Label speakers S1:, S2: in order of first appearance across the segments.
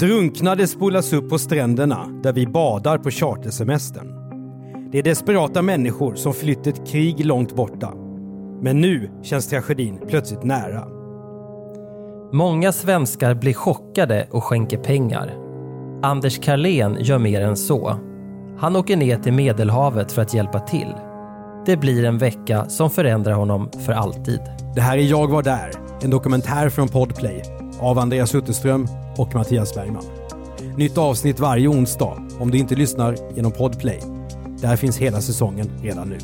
S1: Drunknade spolas upp på stränderna där vi badar på chartersemestern. Det är desperata människor som flytt ett krig långt borta. Men nu känns tragedin plötsligt nära.
S2: Många svenskar blir chockade och skänker pengar. Anders Carlén gör mer än så. Han åker ner till Medelhavet för att hjälpa till. Det blir en vecka som förändrar honom för alltid.
S1: Det här är Jag var där, en dokumentär från Podplay av Andreas Utterström och Mattias Bergman. Nytt avsnitt varje onsdag om du inte lyssnar genom Podplay. Där finns hela säsongen redan nu.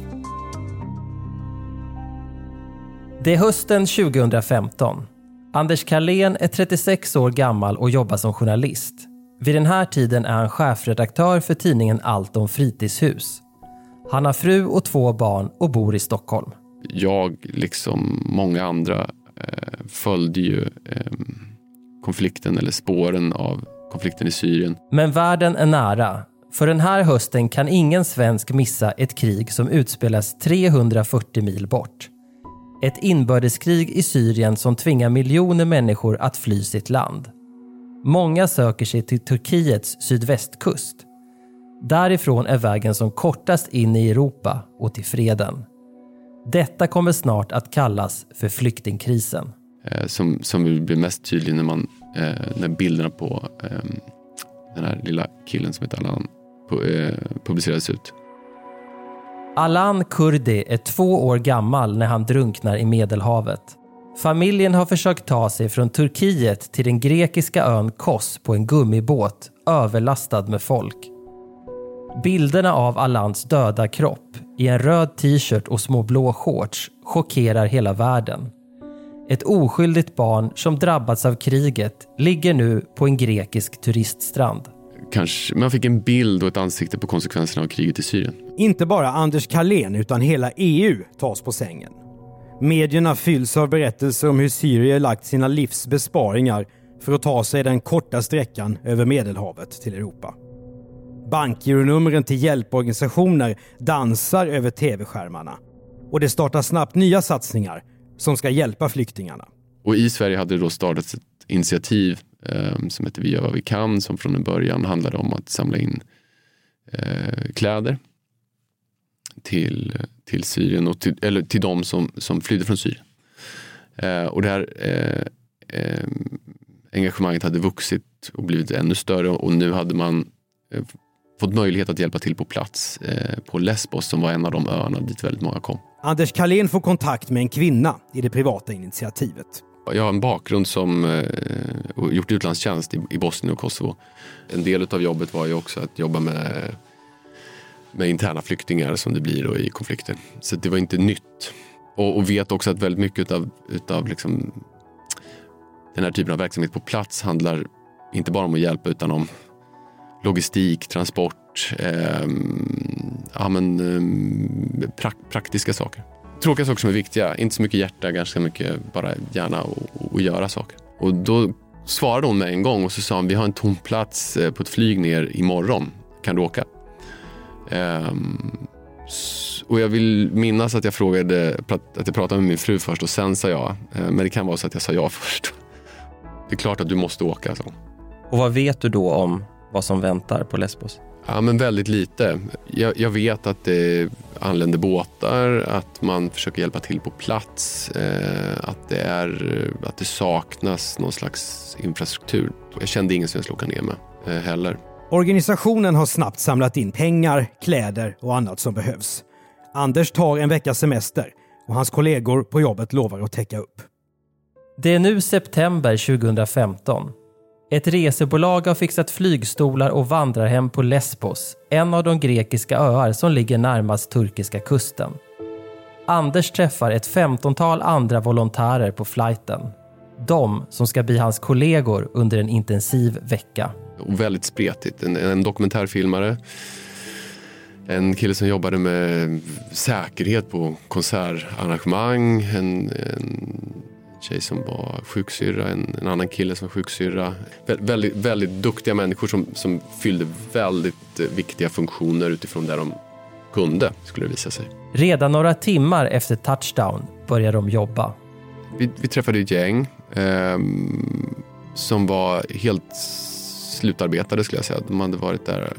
S2: Det är hösten 2015. Anders Carlén är 36 år gammal och jobbar som journalist. Vid den här tiden är han chefredaktör för tidningen Allt om fritidshus. Han har fru och två barn och bor i Stockholm.
S3: Jag, liksom många andra, eh, följde ju eh, konflikten eller spåren av konflikten i Syrien.
S2: Men världen är nära. För den här hösten kan ingen svensk missa ett krig som utspelas 340 mil bort. Ett inbördeskrig i Syrien som tvingar miljoner människor att fly sitt land. Många söker sig till Turkiets sydvästkust. Därifrån är vägen som kortast in i Europa och till freden. Detta kommer snart att kallas för flyktingkrisen.
S3: Eh, som, som blir mest tydlig när, man, eh, när bilderna på eh, den här lilla killen som heter Alan på, eh, publicerades ut.
S2: Alan Kurdi är två år gammal när han drunknar i Medelhavet. Familjen har försökt ta sig från Turkiet till den grekiska ön Kos på en gummibåt överlastad med folk. Bilderna av Alans döda kropp i en röd t-shirt och små blå shorts chockerar hela världen. Ett oskyldigt barn som drabbats av kriget ligger nu på en grekisk turiststrand.
S3: Kanske, man fick en bild och ett ansikte på konsekvenserna av kriget i Syrien.
S1: Inte bara Anders Carlén utan hela EU tas på sängen. Medierna fylls av berättelser om hur Syrien lagt sina livs besparingar för att ta sig den korta sträckan över Medelhavet till Europa. Bankgironumren till hjälporganisationer dansar över tv-skärmarna. Och det startar snabbt nya satsningar som ska hjälpa flyktingarna.
S3: Och i Sverige hade det då startats ett initiativ eh, som heter Vi gör vad vi kan som från en början handlade om att samla in eh, kläder till, till Syrien och till, eller till de som, som flydde från Syrien. Eh, och det här eh, eh, engagemanget hade vuxit och blivit ännu större och nu hade man eh, fått möjlighet att hjälpa till på plats eh, på Lesbos som var en av de öarna dit väldigt många kom.
S1: Anders Karlén får kontakt med en kvinna i det privata initiativet.
S3: Jag har en bakgrund som eh, gjort utlandstjänst i, i Bosnien och Kosovo. En del av jobbet var ju också att jobba med, med interna flyktingar som det blir då i konflikter. Så det var inte nytt. Och, och vet också att väldigt mycket utav, utav liksom, den här typen av verksamhet på plats handlar inte bara om att hjälpa utan om logistik, transport, eh, ja, men, eh, prak praktiska saker. Tråkiga saker som är viktiga, inte så mycket hjärta, ganska mycket bara hjärna och, och göra saker. Och då svarade hon med en gång och så sa hon, vi har en tom plats eh, på ett flyg ner imorgon, kan du åka? Um, och jag vill minnas att jag frågade, att jag pratade med min fru först och sen sa jag. Eh, men det kan vara så att jag sa ja först. Det är klart att du måste åka, så.
S2: Och vad vet du då om vad som väntar på Lesbos?
S3: Ja, men väldigt lite. Jag, jag, vet att det anländer båtar, att man försöker hjälpa till på plats, eh, att, det är, att det saknas någon slags infrastruktur. Jag kände ingen som jag skulle åka ner med eh, heller.
S1: Organisationen har snabbt samlat in pengar, kläder och annat som behövs. Anders tar en veckas semester och hans kollegor på jobbet lovar att täcka upp.
S2: Det är nu september 2015 ett resebolag har fixat flygstolar och vandrarhem på Lesbos, en av de grekiska öar som ligger närmast turkiska kusten. Anders träffar ett femtontal andra volontärer på flighten. De som ska bli hans kollegor under en intensiv vecka.
S3: Och väldigt spretigt. En, en dokumentärfilmare. En kille som jobbade med säkerhet på konsertarrangemang. En, en tjej som var sjuksyrra, en, en annan kille som var sjuksyrra. Vä väldigt, väldigt duktiga människor som, som fyllde väldigt eh, viktiga funktioner utifrån där de kunde, skulle det visa sig.
S2: Redan några timmar efter touchdown börjar de jobba.
S3: Vi, vi träffade ett gäng eh, som var helt slutarbetade skulle jag säga. De hade varit där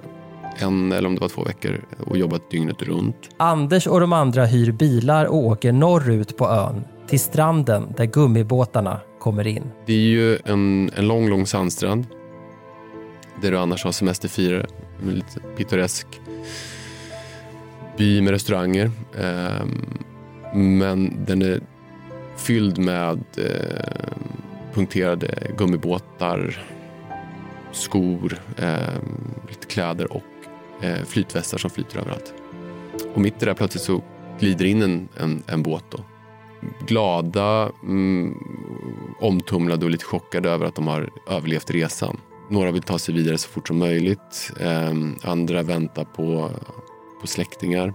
S3: en eller om det var två veckor och jobbat dygnet runt.
S2: Anders och de andra hyr bilar och åker norrut på ön till stranden där gummibåtarna kommer in.
S3: Det är ju en, en lång, lång sandstrand där du annars har semesterfirare. En lite pittoresk by med restauranger. Ehm, men den är fylld med eh, punkterade gummibåtar, skor, ehm, lite kläder och eh, flytvästar som flyter överallt. Och mitt i det plötsligt så glider in en, en, en båt. Då. Glada, mm, omtumlade och lite chockade över att de har överlevt resan. Några vill ta sig vidare så fort som möjligt. Eh, andra väntar på, på släktingar.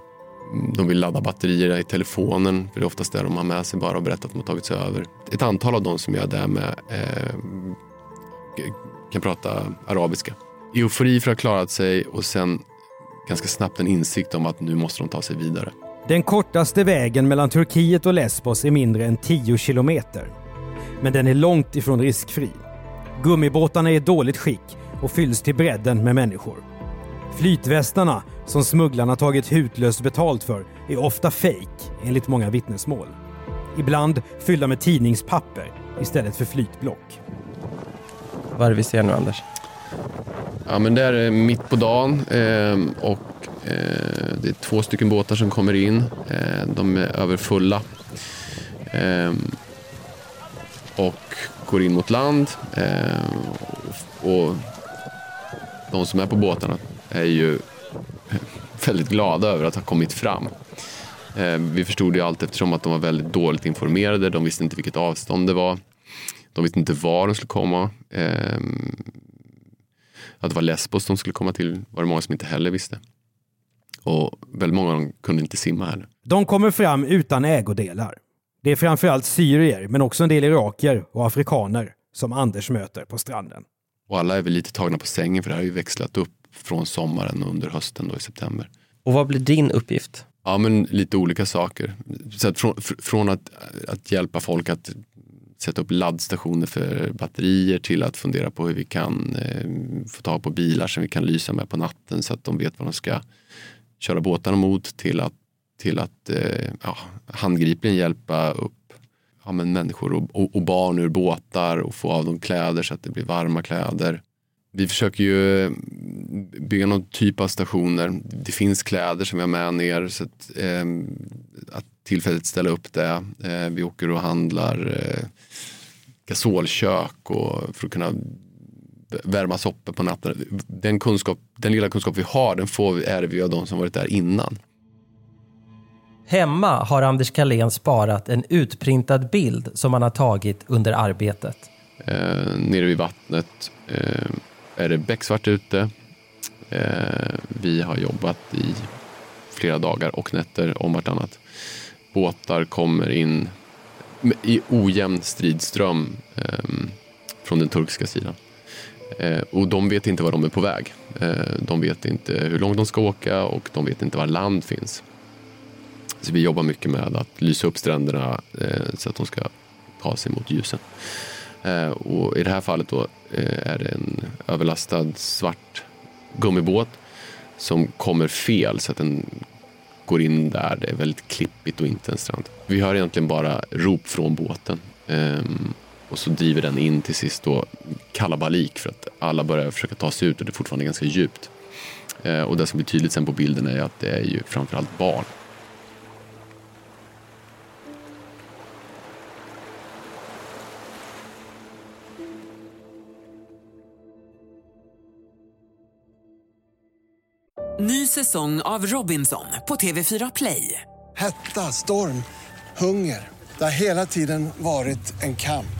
S3: De vill ladda batterier i telefonen, för det är oftast det de har med sig bara och berättar att de har tagit sig över. Ett antal av dem som jag är där med eh, kan prata arabiska. Eufori för att ha klarat sig och sen ganska snabbt en insikt om att nu måste de ta sig vidare.
S1: Den kortaste vägen mellan Turkiet och Lesbos är mindre än 10 kilometer. Men den är långt ifrån riskfri. Gummibåtarna är i dåligt skick och fylls till bredden med människor. Flytvästarna, som smugglarna tagit hutlöst betalt för, är ofta fejk enligt många vittnesmål. Ibland fyllda med tidningspapper istället för flytblock.
S4: Vad är det vi ser nu, Anders?
S3: Ja, men det är mitt på dagen eh, och Eh, det är två stycken båtar som kommer in. Eh, de är överfulla. Eh, och går in mot land. Eh, och de som är på båtarna är ju väldigt glada över att ha kommit fram. Eh, vi förstod ju allt eftersom att de var väldigt dåligt informerade. De visste inte vilket avstånd det var. De visste inte var de skulle komma. Eh, att det var Lesbos de skulle komma till var det många som inte heller visste. Och väldigt många av dem kunde inte simma heller.
S1: De kommer fram utan ägodelar. Det är framförallt syrier, men också en del irakier och afrikaner som Anders möter på stranden.
S3: Och alla är väl lite tagna på sängen för det här har ju växlat upp från sommaren och under hösten då i september.
S4: Och vad blir din uppgift?
S3: Ja, men lite olika saker. Så att från, från att, att hjälpa folk att sätta upp laddstationer för batterier till att fundera på hur vi kan eh, få tag på bilar som vi kan lysa med på natten så att de vet vad de ska köra båtarna mot till att, till att eh, ja, handgripligen hjälpa upp ja, men människor och, och, och, barn ur båtar och få av dem kläder så att det blir varma kläder. Vi försöker ju mm, bygga någon typ av stationer. Det finns kläder som vi har med ner så att, eh, att tillfälligt ställa upp det. Eh, vi åker och handlar eh, gasolkök och för att kunna värma soppor på natten. Den, kunskap, den lilla kunskap vi har den får vi, ärver vi av de som varit där innan.
S2: Hemma har Anders Kalén sparat en utprintad bild som han har tagit under arbetet.
S3: Eh, nere vid vattnet eh, är det becksvart ute. Eh, vi har jobbat i flera dagar och nätter om vartannat. Båtar kommer in i ojämn stridström eh, från den turkiska sidan. Eh, och de vet inte var de är på väg. Eh, de vet inte hur långt de ska åka och de vet inte var land finns. Så vi jobbar mycket med att lysa upp stränderna eh, så att de ska ta sig mot ljusen. Och I det här fallet då är det en överlastad svart gummibåt som kommer fel så att den går in där det är väldigt klippigt och inte en strand. Vi hör egentligen bara rop från båten. Ehm, och så driver den in till sist då kalabalik för att alla börjar försöka ta sig ut och det är fortfarande ganska djupt. Uh, och det som blir tydligt sen på bilden är att det är ju framförallt barn.
S5: Ny säsong av Robinson på TV4 Play.
S6: Hetta, storm, hunger. Det har hela tiden varit en kamp.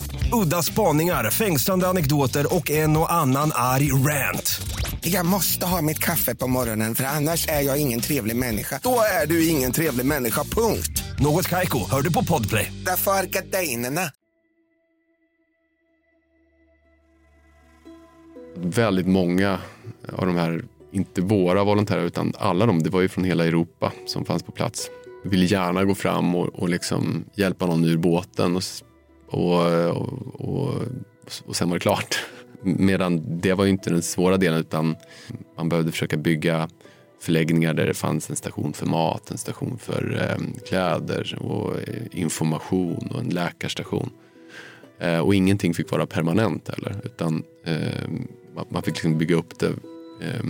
S7: Udda spaningar, fängslande anekdoter och en och annan arg rant.
S8: Jag måste ha mitt kaffe på morgonen för annars är jag ingen trevlig människa. Då är du ingen trevlig människa, punkt.
S7: Något Kaiko, hör du på Podplay.
S8: Därför är gardinerna.
S3: Väldigt många av de här, inte våra volontärer utan alla de, det var ju från hela Europa som fanns på plats. Ville gärna gå fram och, och liksom hjälpa någon ur båten och, och, och, och, och sen var det klart. Medan det var ju inte den svåra delen utan man behövde försöka bygga förläggningar där det fanns en station för mat, en station för eh, kläder och eh, information och en läkarstation. Eh, och ingenting fick vara permanent heller. Utan eh, man, man fick liksom bygga upp det eh,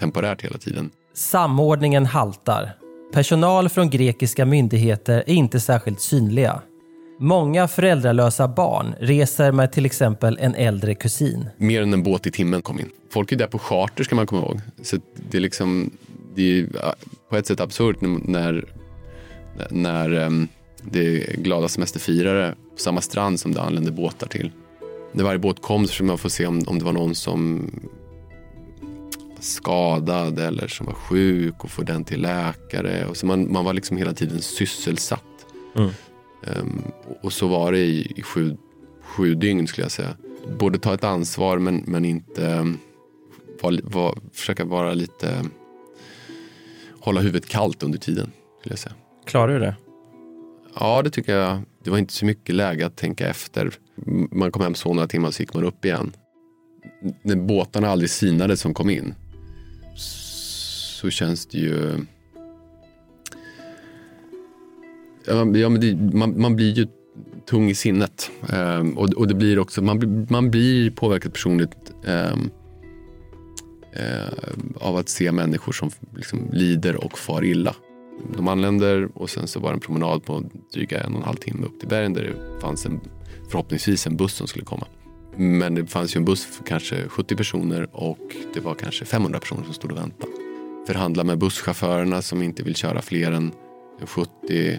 S3: temporärt hela tiden.
S2: Samordningen haltar. Personal från grekiska myndigheter är inte särskilt synliga. Många föräldralösa barn reser med till exempel en äldre kusin.
S3: Mer än en båt i timmen kom in. Folk är där på charter ska man komma ihåg. Så det är liksom, det är på ett sätt absurt när, när ehm, det är glada semesterfirare på samma strand som det anländer båtar till. När varje båt kom så försökte man få se om, om det var någon som skadad eller som var sjuk och få den till läkare. Och så man, man var liksom hela tiden sysselsatt.
S4: Mm.
S3: Ehm, och, så var det i, i sju, sju dygn skulle jag säga. Både ta ett ansvar men, men inte um, var, var, försöka vara lite hålla huvudet kallt under tiden. Skulle jag säga.
S4: Klarar du det?
S3: Ja, det tycker jag. Det var inte så mycket läge att tänka efter. Man kom hem så några timmar så gick man upp igen. När båtarna aldrig sinade som kom in så känns det ju... Ja, men- det, man, man blir ju tung i sinnet. Um, och, och det blir också, man, blir- man blir påverkad personligt um, uh, av att se människor som liksom lider och far illa. De anländer och sen så var det en promenad på dryga en och en halv timme upp till bergen där det fanns en, förhoppningsvis en buss som skulle komma. Men det fanns ju en buss för kanske 70 personer och det var kanske 500 personer som stod och väntade. Förhandla med busschaufförerna som inte vill köra fler än 70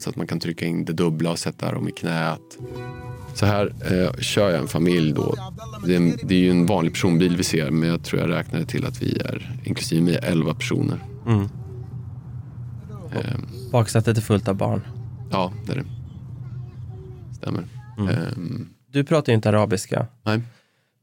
S3: så att man kan trycka in det dubbla och sätta dem i knät. Så här eh, kör jag en familj då. Det är, en, det är ju en vanlig personbil vi ser men jag tror jag räknade till att vi är, inklusive mig, 11 personer.
S4: Mm.
S3: Ehm,
S4: Baksätet är fullt av barn.
S3: Ja, det är det. Stämmer. Ehm,
S4: Du pratar ju inte arabiska.
S3: nej.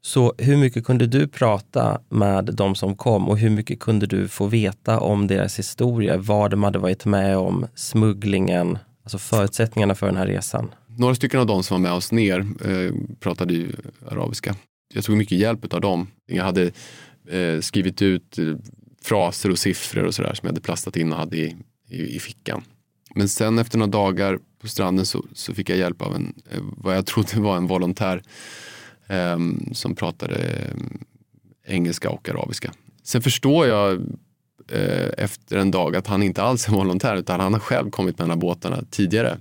S4: Så hur mycket kunde du prata med de som kom och hur mycket kunde du få veta om deras historia, vad de hade varit med om, smugglingen, alltså förutsättningarna för den här resan?
S3: Några stycken av de som var med oss ner eh, pratade ju arabiska. Jag tog mycket hjälp av dem. Jag hade eh, skrivit ut eh, fraser och siffror och sådär som jag hade plastat in och hade i, i, i fickan. Men sen efter några dagar på stranden så, så fick jag hjälp av en, eh, vad jag trodde var en volontär som pratade eh, engelska och arabiska. Sen förstår jag eh, efter en dag att han inte alls är volontär utan han har själv kommit med de här båtarna tidigare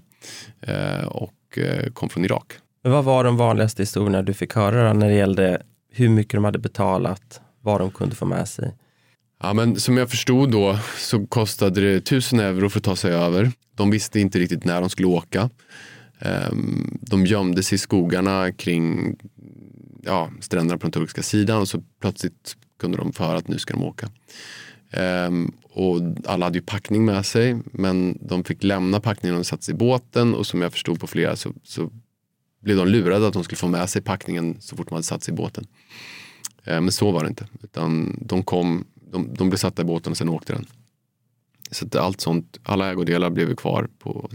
S3: eh, och kom från Irak.
S4: Vad var de vanligaste historierna du fick höra när det gällde hur mycket de hade betalat, vad de kunde få med sig?
S3: Ja, men som jag förstod då så kostade det 1000 euro för att ta sig över. De visste inte riktigt när de skulle åka. Ehm, De gömde sig i skogarna kring ja, stränderna på den turkiska sidan och så plötsligt kunde de få höra att nu ska de åka. Um, och alla hade ju packning med sig men de fick lämna packningen och satte sig i båten och som jag förstod på flera så, så blev de lurade att de skulle få med sig packningen så fort de hade satt sig i båten. Eh, Men så var det inte. Utan de, kom, de, de blev satta i båten och sen åkte den. Så att allt sånt, alla ägodelar blev ju kvar på,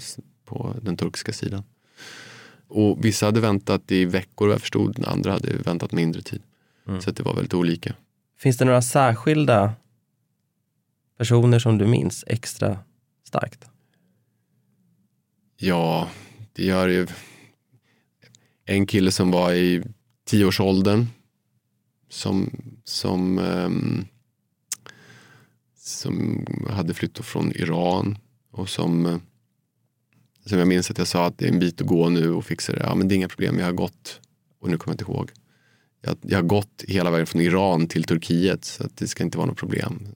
S3: på den turkiska sidan. Och vissa hade väntat i veckor vad jag förstod, andra hade väntat mindre tid. Så att det var väldigt olika.
S4: Finns det några särskilda personer som du minns extra starkt?
S3: Ja, det gör ju en kille som var i tioårsåldern som, som, um, som hade flyttat från Iran och som, som jag minns att jag sa att det är en bit att gå nu och fixa det. Ja, men det är inga problem, jag har gått, och nu kommer jag inte ihåg. Jag, jag har gått hela vägen från Iran till Turkiet så att det ska inte vara något problem.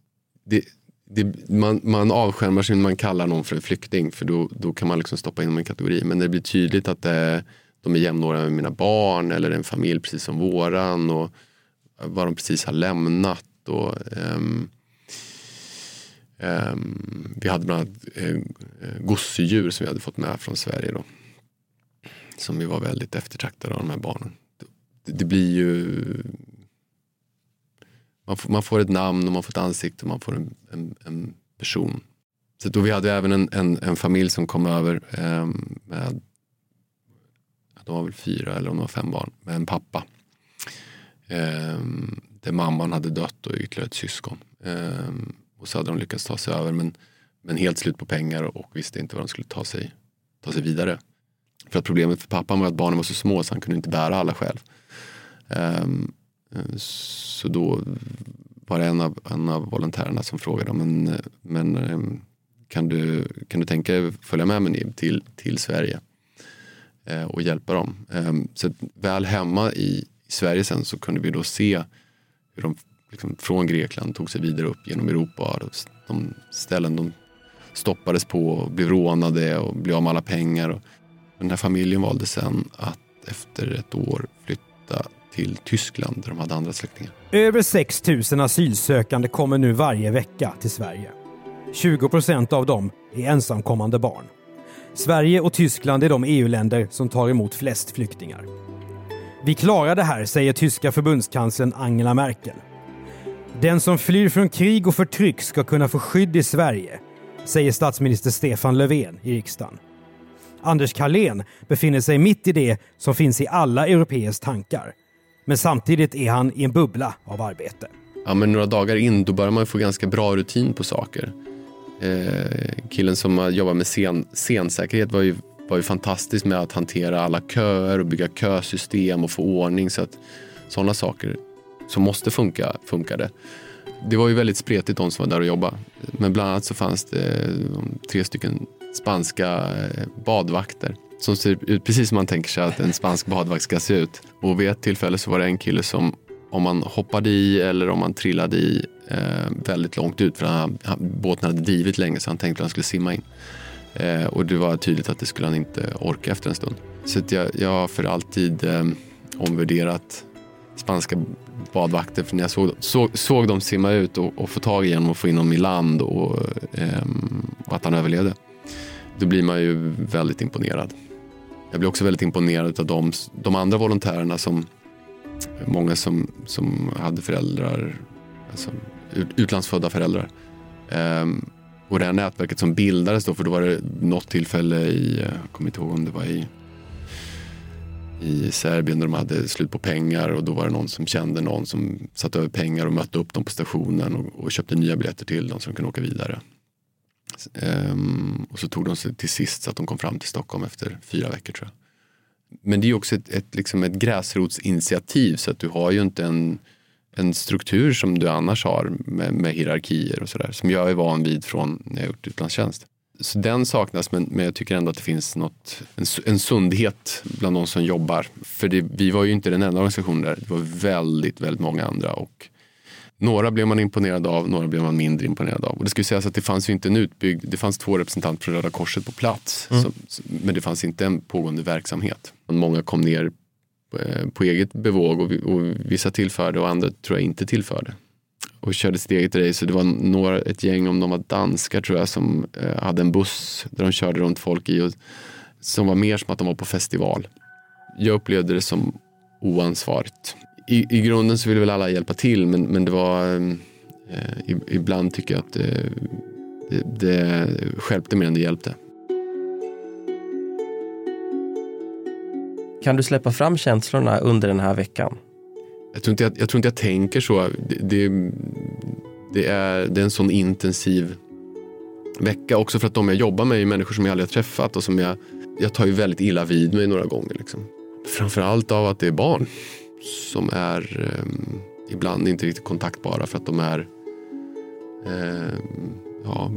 S3: Det, det, man, man avskärmar sig när man kallar någon för en flykting för då, då kan man liksom stoppa in dem i en kategori. Men när det blir tydligt att det, de är jämnåriga med mina barn eller en familj precis som våran och vad de precis har lämnat. Och, um, um, vi hade bland annat uh, Eh, gosedjur som vi hade fått med från Sverige. Då, som vi var väldigt eftertraktade av de här barnen. Det, det blir ju man får, man får, ett namn och man får ett ansikte och man får en, en, en person. Så då vi hade även en, en, en familj som kom över eh, med, de var väl fyra eller om de var fem barn, med en pappa. Eh, där mamman hade dött och ytterligare ett syskon. Eh, och så hade de lyckats ta sig över men, men helt slut på pengar och visste inte vad de skulle ta sig, ta sig vidare. För att problemet för pappan var att barnen var så små så han kunde inte bära alla själv. Um, så då var det en av, en av volontärerna som frågade men, men ehm, kan, du, kan du tänka dig följa med mig till, till Sverige eh, och hjälpa dem. Eh, så väl hemma i, i Sverige sen så kunde vi då se hur de liksom, från Grekland tog sig vidare upp genom Europa. De ställen de stoppades på och blev rånade och blev av med alla pengar. Den här familjen valde sen att efter ett år flytta till Tyskland där de hade andra släktingar.
S1: Över 6 000 asylsökande kommer nu varje vecka till Sverige. 20 procent av dem är ensamkommande barn. Sverige och Tyskland är de EU-länder som tar emot flest flyktingar. Vi klarar det här, säger tyska förbundskanslern Angela Merkel. Den som flyr från krig och förtryck ska kunna få skydd i Sverige, säger statsminister Stefan Löfven i riksdagen. Anders Carlén befinner sig mitt i det som finns i alla europeers tankar. Men samtidigt är han i en bubbla av arbete.
S3: Ja, men några dagar in då börjar man få ganska bra rutin på saker. Eh, killen som jobbar med scen, scensäkerhet var ju, var ju fantastisk med att hantera alla köer och bygga kösystem och få ordning så att sådana saker som måste funka, funkade. Det var ju väldigt spretigt de som var där och jobbade. Men bland annat så fanns det eh, tre stycken spanska eh, badvakter som ser ut precis som man tänker sig att en spansk badvakt ska se ut. Och vid ett tillfälle så var det en kille som om man hoppade i eller om man trillade i eh, väldigt långt ut för han, han, båten hade drivit länge så han tänkte att han skulle simma in. Eh, och det var tydligt att det skulle han inte orka efter en stund. Så jag, jag har för alltid eh, omvärderat spanska badvakter för när jag såg, såg, såg dem simma ut och, och, få tag i honom och få in honom i land och, eh, och att han överlevde. Då blir man ju väldigt imponerad. Jag blir också väldigt imponerad av de, de andra volontärerna som många som, som hade föräldrar, alltså utlandsfödda föräldrar. Um, och det här nätverket som bildades då, för då var det något tillfälle i, jag kommer inte ihåg om det var i, i Serbien när de hade slut på pengar och då var det någon som kände någon som satte över pengar och mötte upp dem på stationen och, och köpte nya biljetter till dem så de kunde åka vidare. Ehm, och så tog de sig till sist så att de kom fram till Stockholm efter fyra veckor tror jag. Men det är också ett, ett, liksom ett gräsrotsinitiativ så att du har ju inte en, en struktur som du annars har med, med hierarkier och sådär som jag är van vid från när jag gjort utlandstjänst. Så den saknas men, men jag tycker ändå att det finns något, en, en sundhet bland de som jobbar. För det, vi var ju inte den enda organisationen där, det var väldigt, väldigt många andra. Och några blev man imponerad av, några blev man mindre imponerad av. Och det ska sägas att det fanns ju inte en utbyggd, det fanns två representanter från Röda Korset på plats. Mm. Så, men det fanns inte en pågående verksamhet. Många kom ner eh, på eget bevåg och, och vissa tillförde och andra tror jag inte tillförde. Och körde sitt eget race. det var några, ett gäng, om de var danskar tror jag, som eh, hade en buss där de körde runt folk i. Och, som var mer som att de var på festival. Jag upplevde det som oansvarigt i, i grunden så ville väl alla hjälpa till men, men det var eh, eh ibland tycker jag att eh, det, det skälpte mer än det hjälpte.
S4: Kan du släppa fram känslorna under den här veckan?
S3: Jag tror inte jag, jag, tror inte jag tänker så. Det, det, det, är, det är en sån intensiv vecka. Också för att de jag jobbar med är människor som jag aldrig har träffat och som jag, jag tar ju väldigt illa vid mig några gånger. Liksom. Framförallt av att det är barn som är... Ehm, ibland inte riktigt kontaktbara för att de är eh, ja,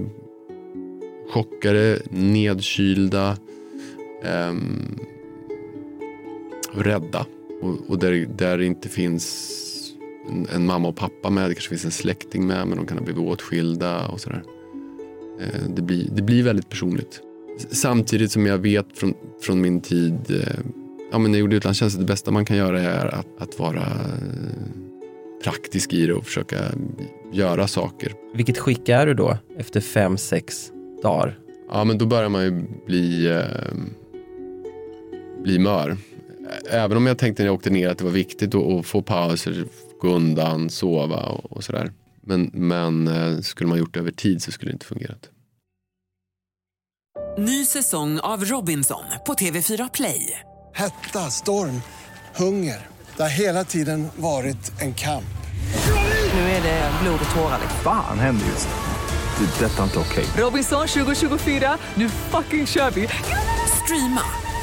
S3: chockade, nedkylda, eh, rädda. Och, och där, där det inte finns en, en, mamma och pappa med, det kanske finns en släkting med men de kan ha blivit åtskilda och sådär. Eh, det, blir, det blir väldigt personligt. Samtidigt som jag vet från, från min tid, eh, ja, men när jag gjorde utlandstjänst, det bästa man kan göra är att, att vara eh, praktisk i det och försöka göra saker.
S4: Vilket skick är du då efter fem, sex dagar?
S3: Ja, men då börjar man ju bli, eh, bli mör. Även om jag tänkte när jag åkte ner att det var viktigt att, att få pauser, gå undan, sova och, och sådär. Men, men eh, skulle man gjort det över tid så skulle det inte fungerat.
S5: Ny säsong av Robinson på TV4 Play.
S6: Hetta, storm, hunger. Det har hela tiden varit en kamp.
S5: Nu är det blod och tårar.
S9: Fan händer just det. Det är detta inte okej.
S5: Robinson 2024, nu fucking kör vi! Streama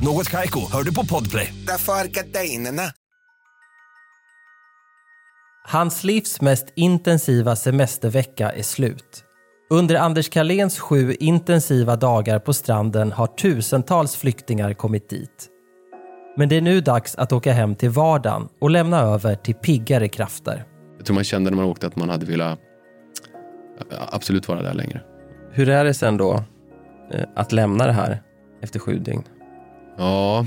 S7: Något Kaiko, hör du på Podplay.
S8: Därför är gardinerna.
S2: Hans livs mest intensiva semestervecka är slut. Under Anders Carléns sju intensiva dagar på stranden har tusentals flyktingar kommit dit. Men det är nu dags att åka hem till vardagen och lämna över till piggare krafter.
S3: Jag tror man kände när man åkte att man hade velat absolut vara där längre.
S4: Hur är det sen då eh, att lämna det här efter sju dygn?
S3: Ja,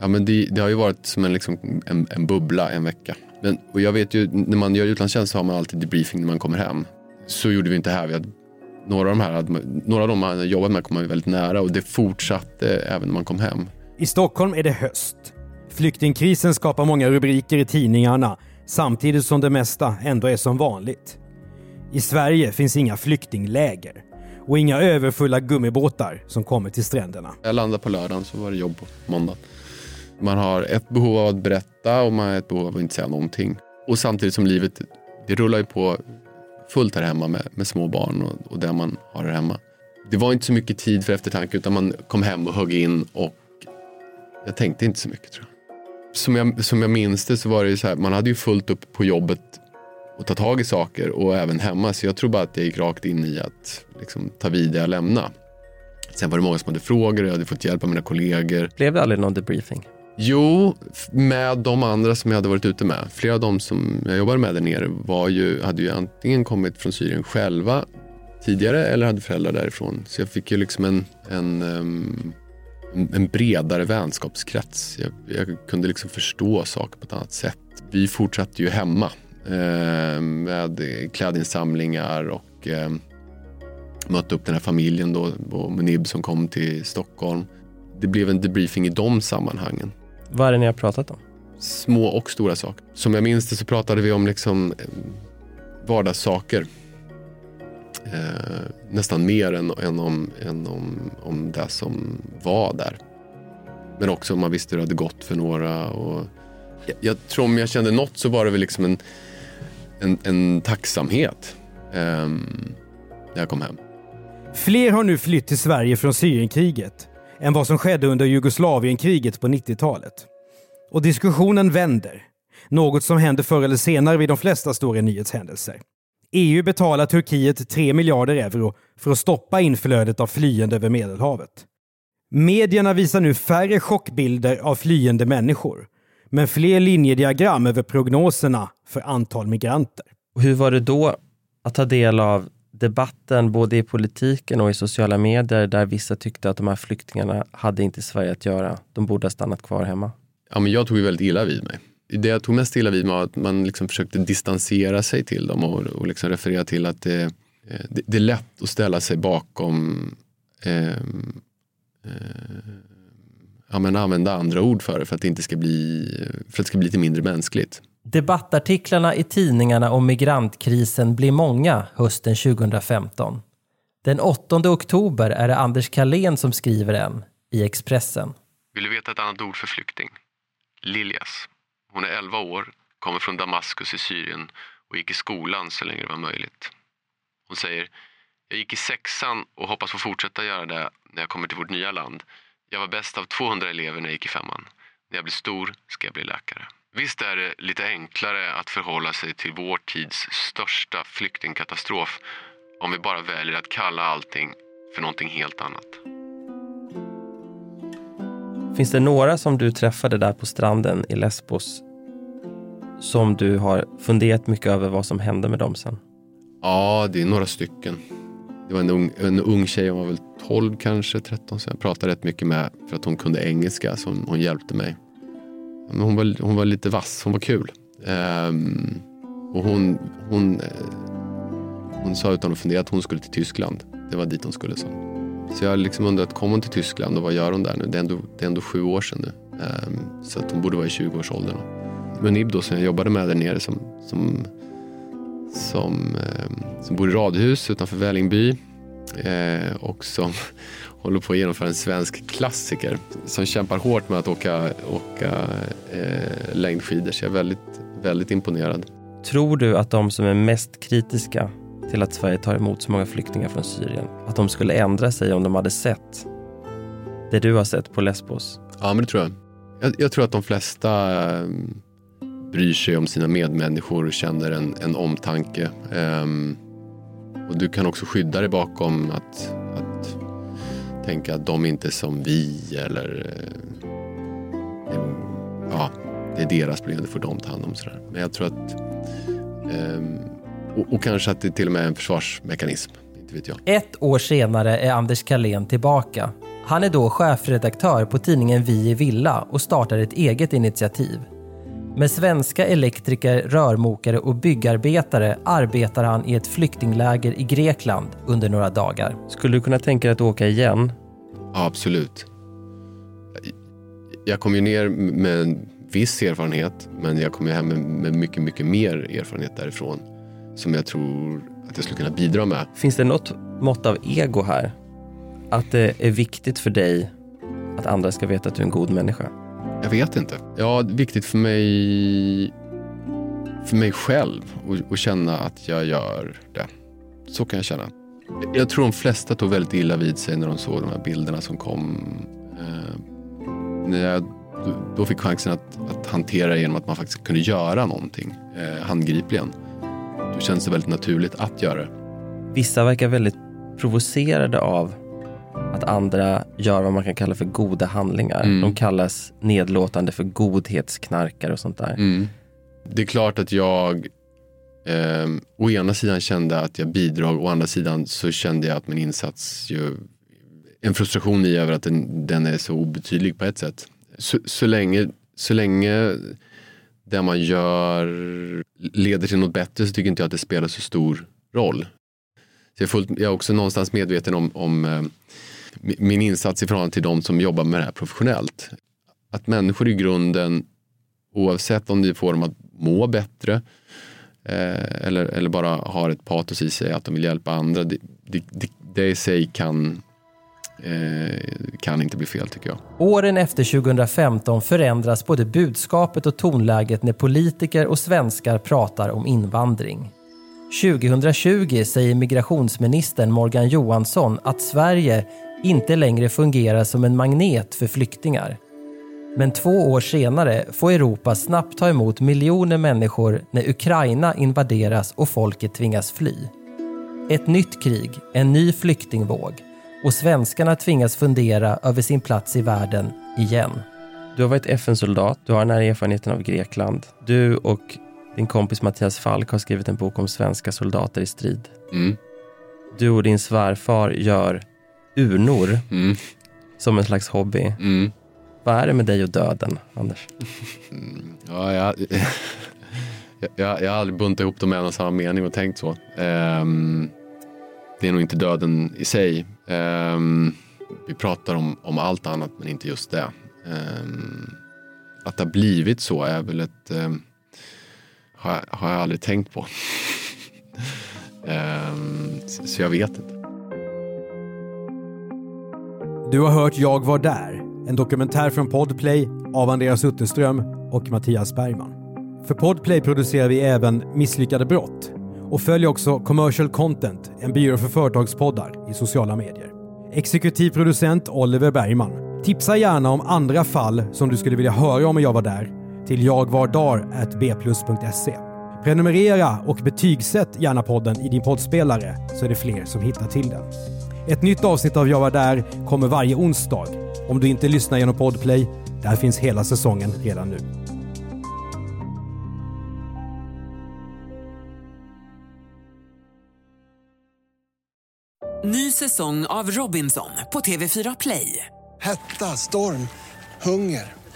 S3: ja men det, det har ju varit som en, liksom, en, en bubbla en vecka. Men, och jag vet ju, när man gör utlandstjänst så har man alltid debriefing när man kommer hem. Så gjorde vi inte här. Vi hade, några, av de här hade, några av de man jobbat med kom man väldigt nära och det fortsatte även när man kom hem.
S1: I Stockholm är det höst. Flyktingkrisen skapar många rubriker i tidningarna samtidigt som det mesta ändå är som vanligt. I Sverige finns inga flyktingläger och inga överfulla gummibåtar som kommer till stränderna.
S3: Jag landade på lördagen så var det jobb på måndag. Man har ett behov av att berätta och man har ett behov av att inte säga någonting. Och samtidigt som livet, det rullar ju på fullt här hemma med, med små barn och, och där man har det hemma. Det var inte så mycket tid för eftertanke utan man kom hem och högg in och jag tänkte inte så mycket tror jag. Som jag, som jag minns det så var det ju så här, man hade ju fullt upp på jobbet och ta tag i saker och även hemma. Så jag tror bara att jag gick rakt in i att liksom, ta vid där jag lämnade. Sen var det många som hade frågor och jag hade fått hjälp av mina kollegor.
S4: Blev det aldrig någon debriefing?
S3: Jo, med de andra som jag hade varit ute med. Flera av dem som jag jobbade med där nere var ju, hade ju antingen kommit från Syrien själva tidigare eller hade föräldrar därifrån. Så jag fick ju liksom en, en, um, en bredare vänskapskrets. Jag, jag, kunde liksom förstå saker på ett annat sätt. Vi fortsatte ju hemma eh, med klädinsamlingar och eh, mötte upp den här familjen då, och Munib som kom till Stockholm. Det blev en debriefing i de sammanhangen.
S4: Vad är det ni har pratat om?
S3: Små och stora saker. Som jag minns det så pratade vi om liksom vardagssaker. Eh, nästan mer än, än, om, än om, om det som var där. Men också om man visste hur det hade gått för några. Och jag, jag tror om jag kände något så var det väl liksom en, en, en tacksamhet eh, när jag kom hem.
S1: Fler har nu flytt till Sverige från Syrienkriget än vad som skedde under Jugoslavienkriget på 90-talet. Och diskussionen vänder. Något som händer förr eller senare vid de flesta stora nyhetshändelser. EU betalar Turkiet 3 miljarder euro för att stoppa inflödet av flyende över Medelhavet. Medierna visar nu färre chockbilder av flyende människor, men fler linjediagram över prognoserna för antal migranter.
S4: Hur var det då att ta del av debatten både i politiken och i sociala medier där vissa tyckte att de här flyktingarna hade inte i Sverige att göra. De borde ha stannat kvar hemma.
S3: Ja, men jag tog ju väldigt illa vid mig. Det jag tog mest illa vid mig var att man liksom försökte distansera sig till dem och, och liksom referera till att det, eh, det, det, är lätt att ställa sig bakom eh, eh, ja, men använda andra ord för det för att det inte ska bli, för att det ska bli lite mindre mänskligt.
S2: Debattartiklarna i tidningarna om migrantkrisen blir många hösten 2015. Den 8 oktober är det Anders Kalén som skriver en i Expressen.
S3: Vill du veta ett annat ord för flykting? Liljas. Hon är 11 år, kommer från Damaskus i Syrien och gick i skolan så länge det var möjligt. Hon säger, jag gick i sexan och hoppas få fortsätta göra det när jag kommer till vårt nya land. Jag var bäst av 200 elever när jag gick i femman. När jag blir stor ska jag bli läkare. Visst är det lite enklare att förhålla sig till vår tids största flyktingkatastrof om vi bara väljer att kalla allting för någonting helt annat.
S4: Finns det några som du träffade där på stranden i Lesbos som du har funderat mycket över vad som hände med dem sen?
S3: Ja, det är några stycken. Det var en ung, en ung tjej, hon var väl 12 kanske, 13. Så jag pratade rätt mycket med för att hon kunde engelska så hon, hon hjälpte mig. Hon, var, hon var lite vass, hon var kul. Um, och hon, hon, eh, hon sa utan att fundera att hon skulle till Tyskland. Det var dit hon skulle. Så, så jag har liksom undrat, kom hon till Tyskland och vad gör hon där nu? Det är ändå, det är ändå sju år sedan nu. Um, så att hon borde vara i 20-årsåldern. Munib då, som jag jobbade med där nere som, som, som, um, som bor i radhus utanför Vällingby eh, och som håller på att genomföra en svensk klassiker som kämpar hårt med att åka, åka eh, längdskidor. Så jag är väldigt, väldigt imponerad.
S4: Tror du att de som är mest kritiska till att Sverige tar emot så många flyktingar från Syrien, att de skulle ändra sig om de hade sett det du har sett på Lesbos?
S3: Ja, men det tror jag. Jag, jag tror att de flesta eh, bryr sig om sina medmänniskor och känner en, en omtanke. Um, och du kan också skydda dig bakom att, att tänka att de inte är som vi eller eh, ja, det är deras problem, det får de ta hand om. Sådär. Men jag tror att ehm, och, och, kanske att det till och med är en försvarsmekanism. Inte vet jag.
S2: Ett år senare är Anders Kalén tillbaka. Han är då chefredaktör på tidningen Vi i Villa och startar ett eget initiativ. Med svenska elektriker, rörmokare och byggarbetare arbetar han i ett flyktingläger i Grekland under några dagar.
S4: Skulle du kunna tänka dig att åka igen?
S3: Ja, absolut. Jag kom ju ner med en viss erfarenhet men jag kom ju hem med mycket, mycket mer erfarenhet därifrån som jag tror att jag skulle kunna bidra med.
S4: Finns det något mått av ego här? Att det är viktigt för dig att andra ska veta att du är en god människa?
S3: Jag vet inte. Ja, viktigt för mig, för mig själv att känna att jag gör det. Så kan jag känna. Jag tror de flesta tog väldigt illa vid sig när de såg de här bilderna som kom. Eh, när jag då fick chansen att, att hantera det genom att man faktiskt kunde göra någonting eh, handgripligen. Då känns det väldigt naturligt att göra det.
S4: Vissa verkar väldigt provocerade av att andra gör vad man kan kalla för goda handlingar. Mm. De kallas nedlåtande för godhetsknarkare och sånt där.
S3: Mm. Det är klart att jag eh, å ena sidan kände att jag bidrog, å andra sidan så kände jag att min insats ju en frustration i över att den, den är så obetydlig på ett sätt. Så, så, länge, så länge det man gör leder till något bättre så tycker inte jag att det spelar så stor roll. Så jag, är fullt, jag är också någonstans medveten om, om eh, min insats i förhållande till de som jobbar med det här professionellt. Att människor i grunden, oavsett om de får dem att må bättre eh, eller, eller bara har ett patos i sig att de vill hjälpa andra, det, det, det, det i sig kan eh, kan inte bli fel tycker jag.
S2: Åren efter 2015 förändras både budskapet och tonläget när politiker och svenskar pratar om invandring. 2020 säger migrationsministern Morgan Johansson att Sverige inte längre fungerar som en magnet för flyktingar. Men två år senare får Europa snabbt ta emot miljoner människor när Ukraina invaderas och folket tvingas fly. Ett nytt krig, en ny flyktingvåg och svenskarna tvingas fundera över sin plats i världen igen.
S4: Du har varit FN-soldat, du har den här erfarenheten av Grekland. Du och din kompis Mattias Falk har skrivit en bok om svenska soldater i strid.
S3: Mm.
S4: Du och din svärfar gör urnor
S3: mm.
S4: som en slags hobby.
S3: Mm.
S4: Vad är det med dig och döden, Anders?
S3: Mm, ja, jag, jag, jag har aldrig buntat ihop dem med en och samma mening och tänkt så. Um, det är nog inte döden i sig. Um, vi pratar om, om allt annat men inte just det. Um, att det har blivit så är väl ett um, har, jag- har jag aldrig tänkt på. Ehm, så- så jag vet inte.
S1: Du har hört Jag var där, en dokumentär från Podplay av Andreas Utterström och Mattias Bergman. För Podplay producerar vi även Misslyckade brott och följ också Commercial Content, en byrå för företagspoddar i sociala medier. Exekutiv producent Oliver Bergman. Tipsa gärna om andra fall som du skulle vilja höra om Jag var där till jagvardar.bplus.se. Prenumerera och betygsätt gärna podden i din poddspelare så är det fler som hittar till den. Ett nytt avsnitt av Jag var där kommer varje onsdag. Om du inte lyssnar genom Podplay, där finns hela säsongen redan nu.
S5: Ny säsong av Robinson på TV4 Play.
S6: Hetta, storm, hunger.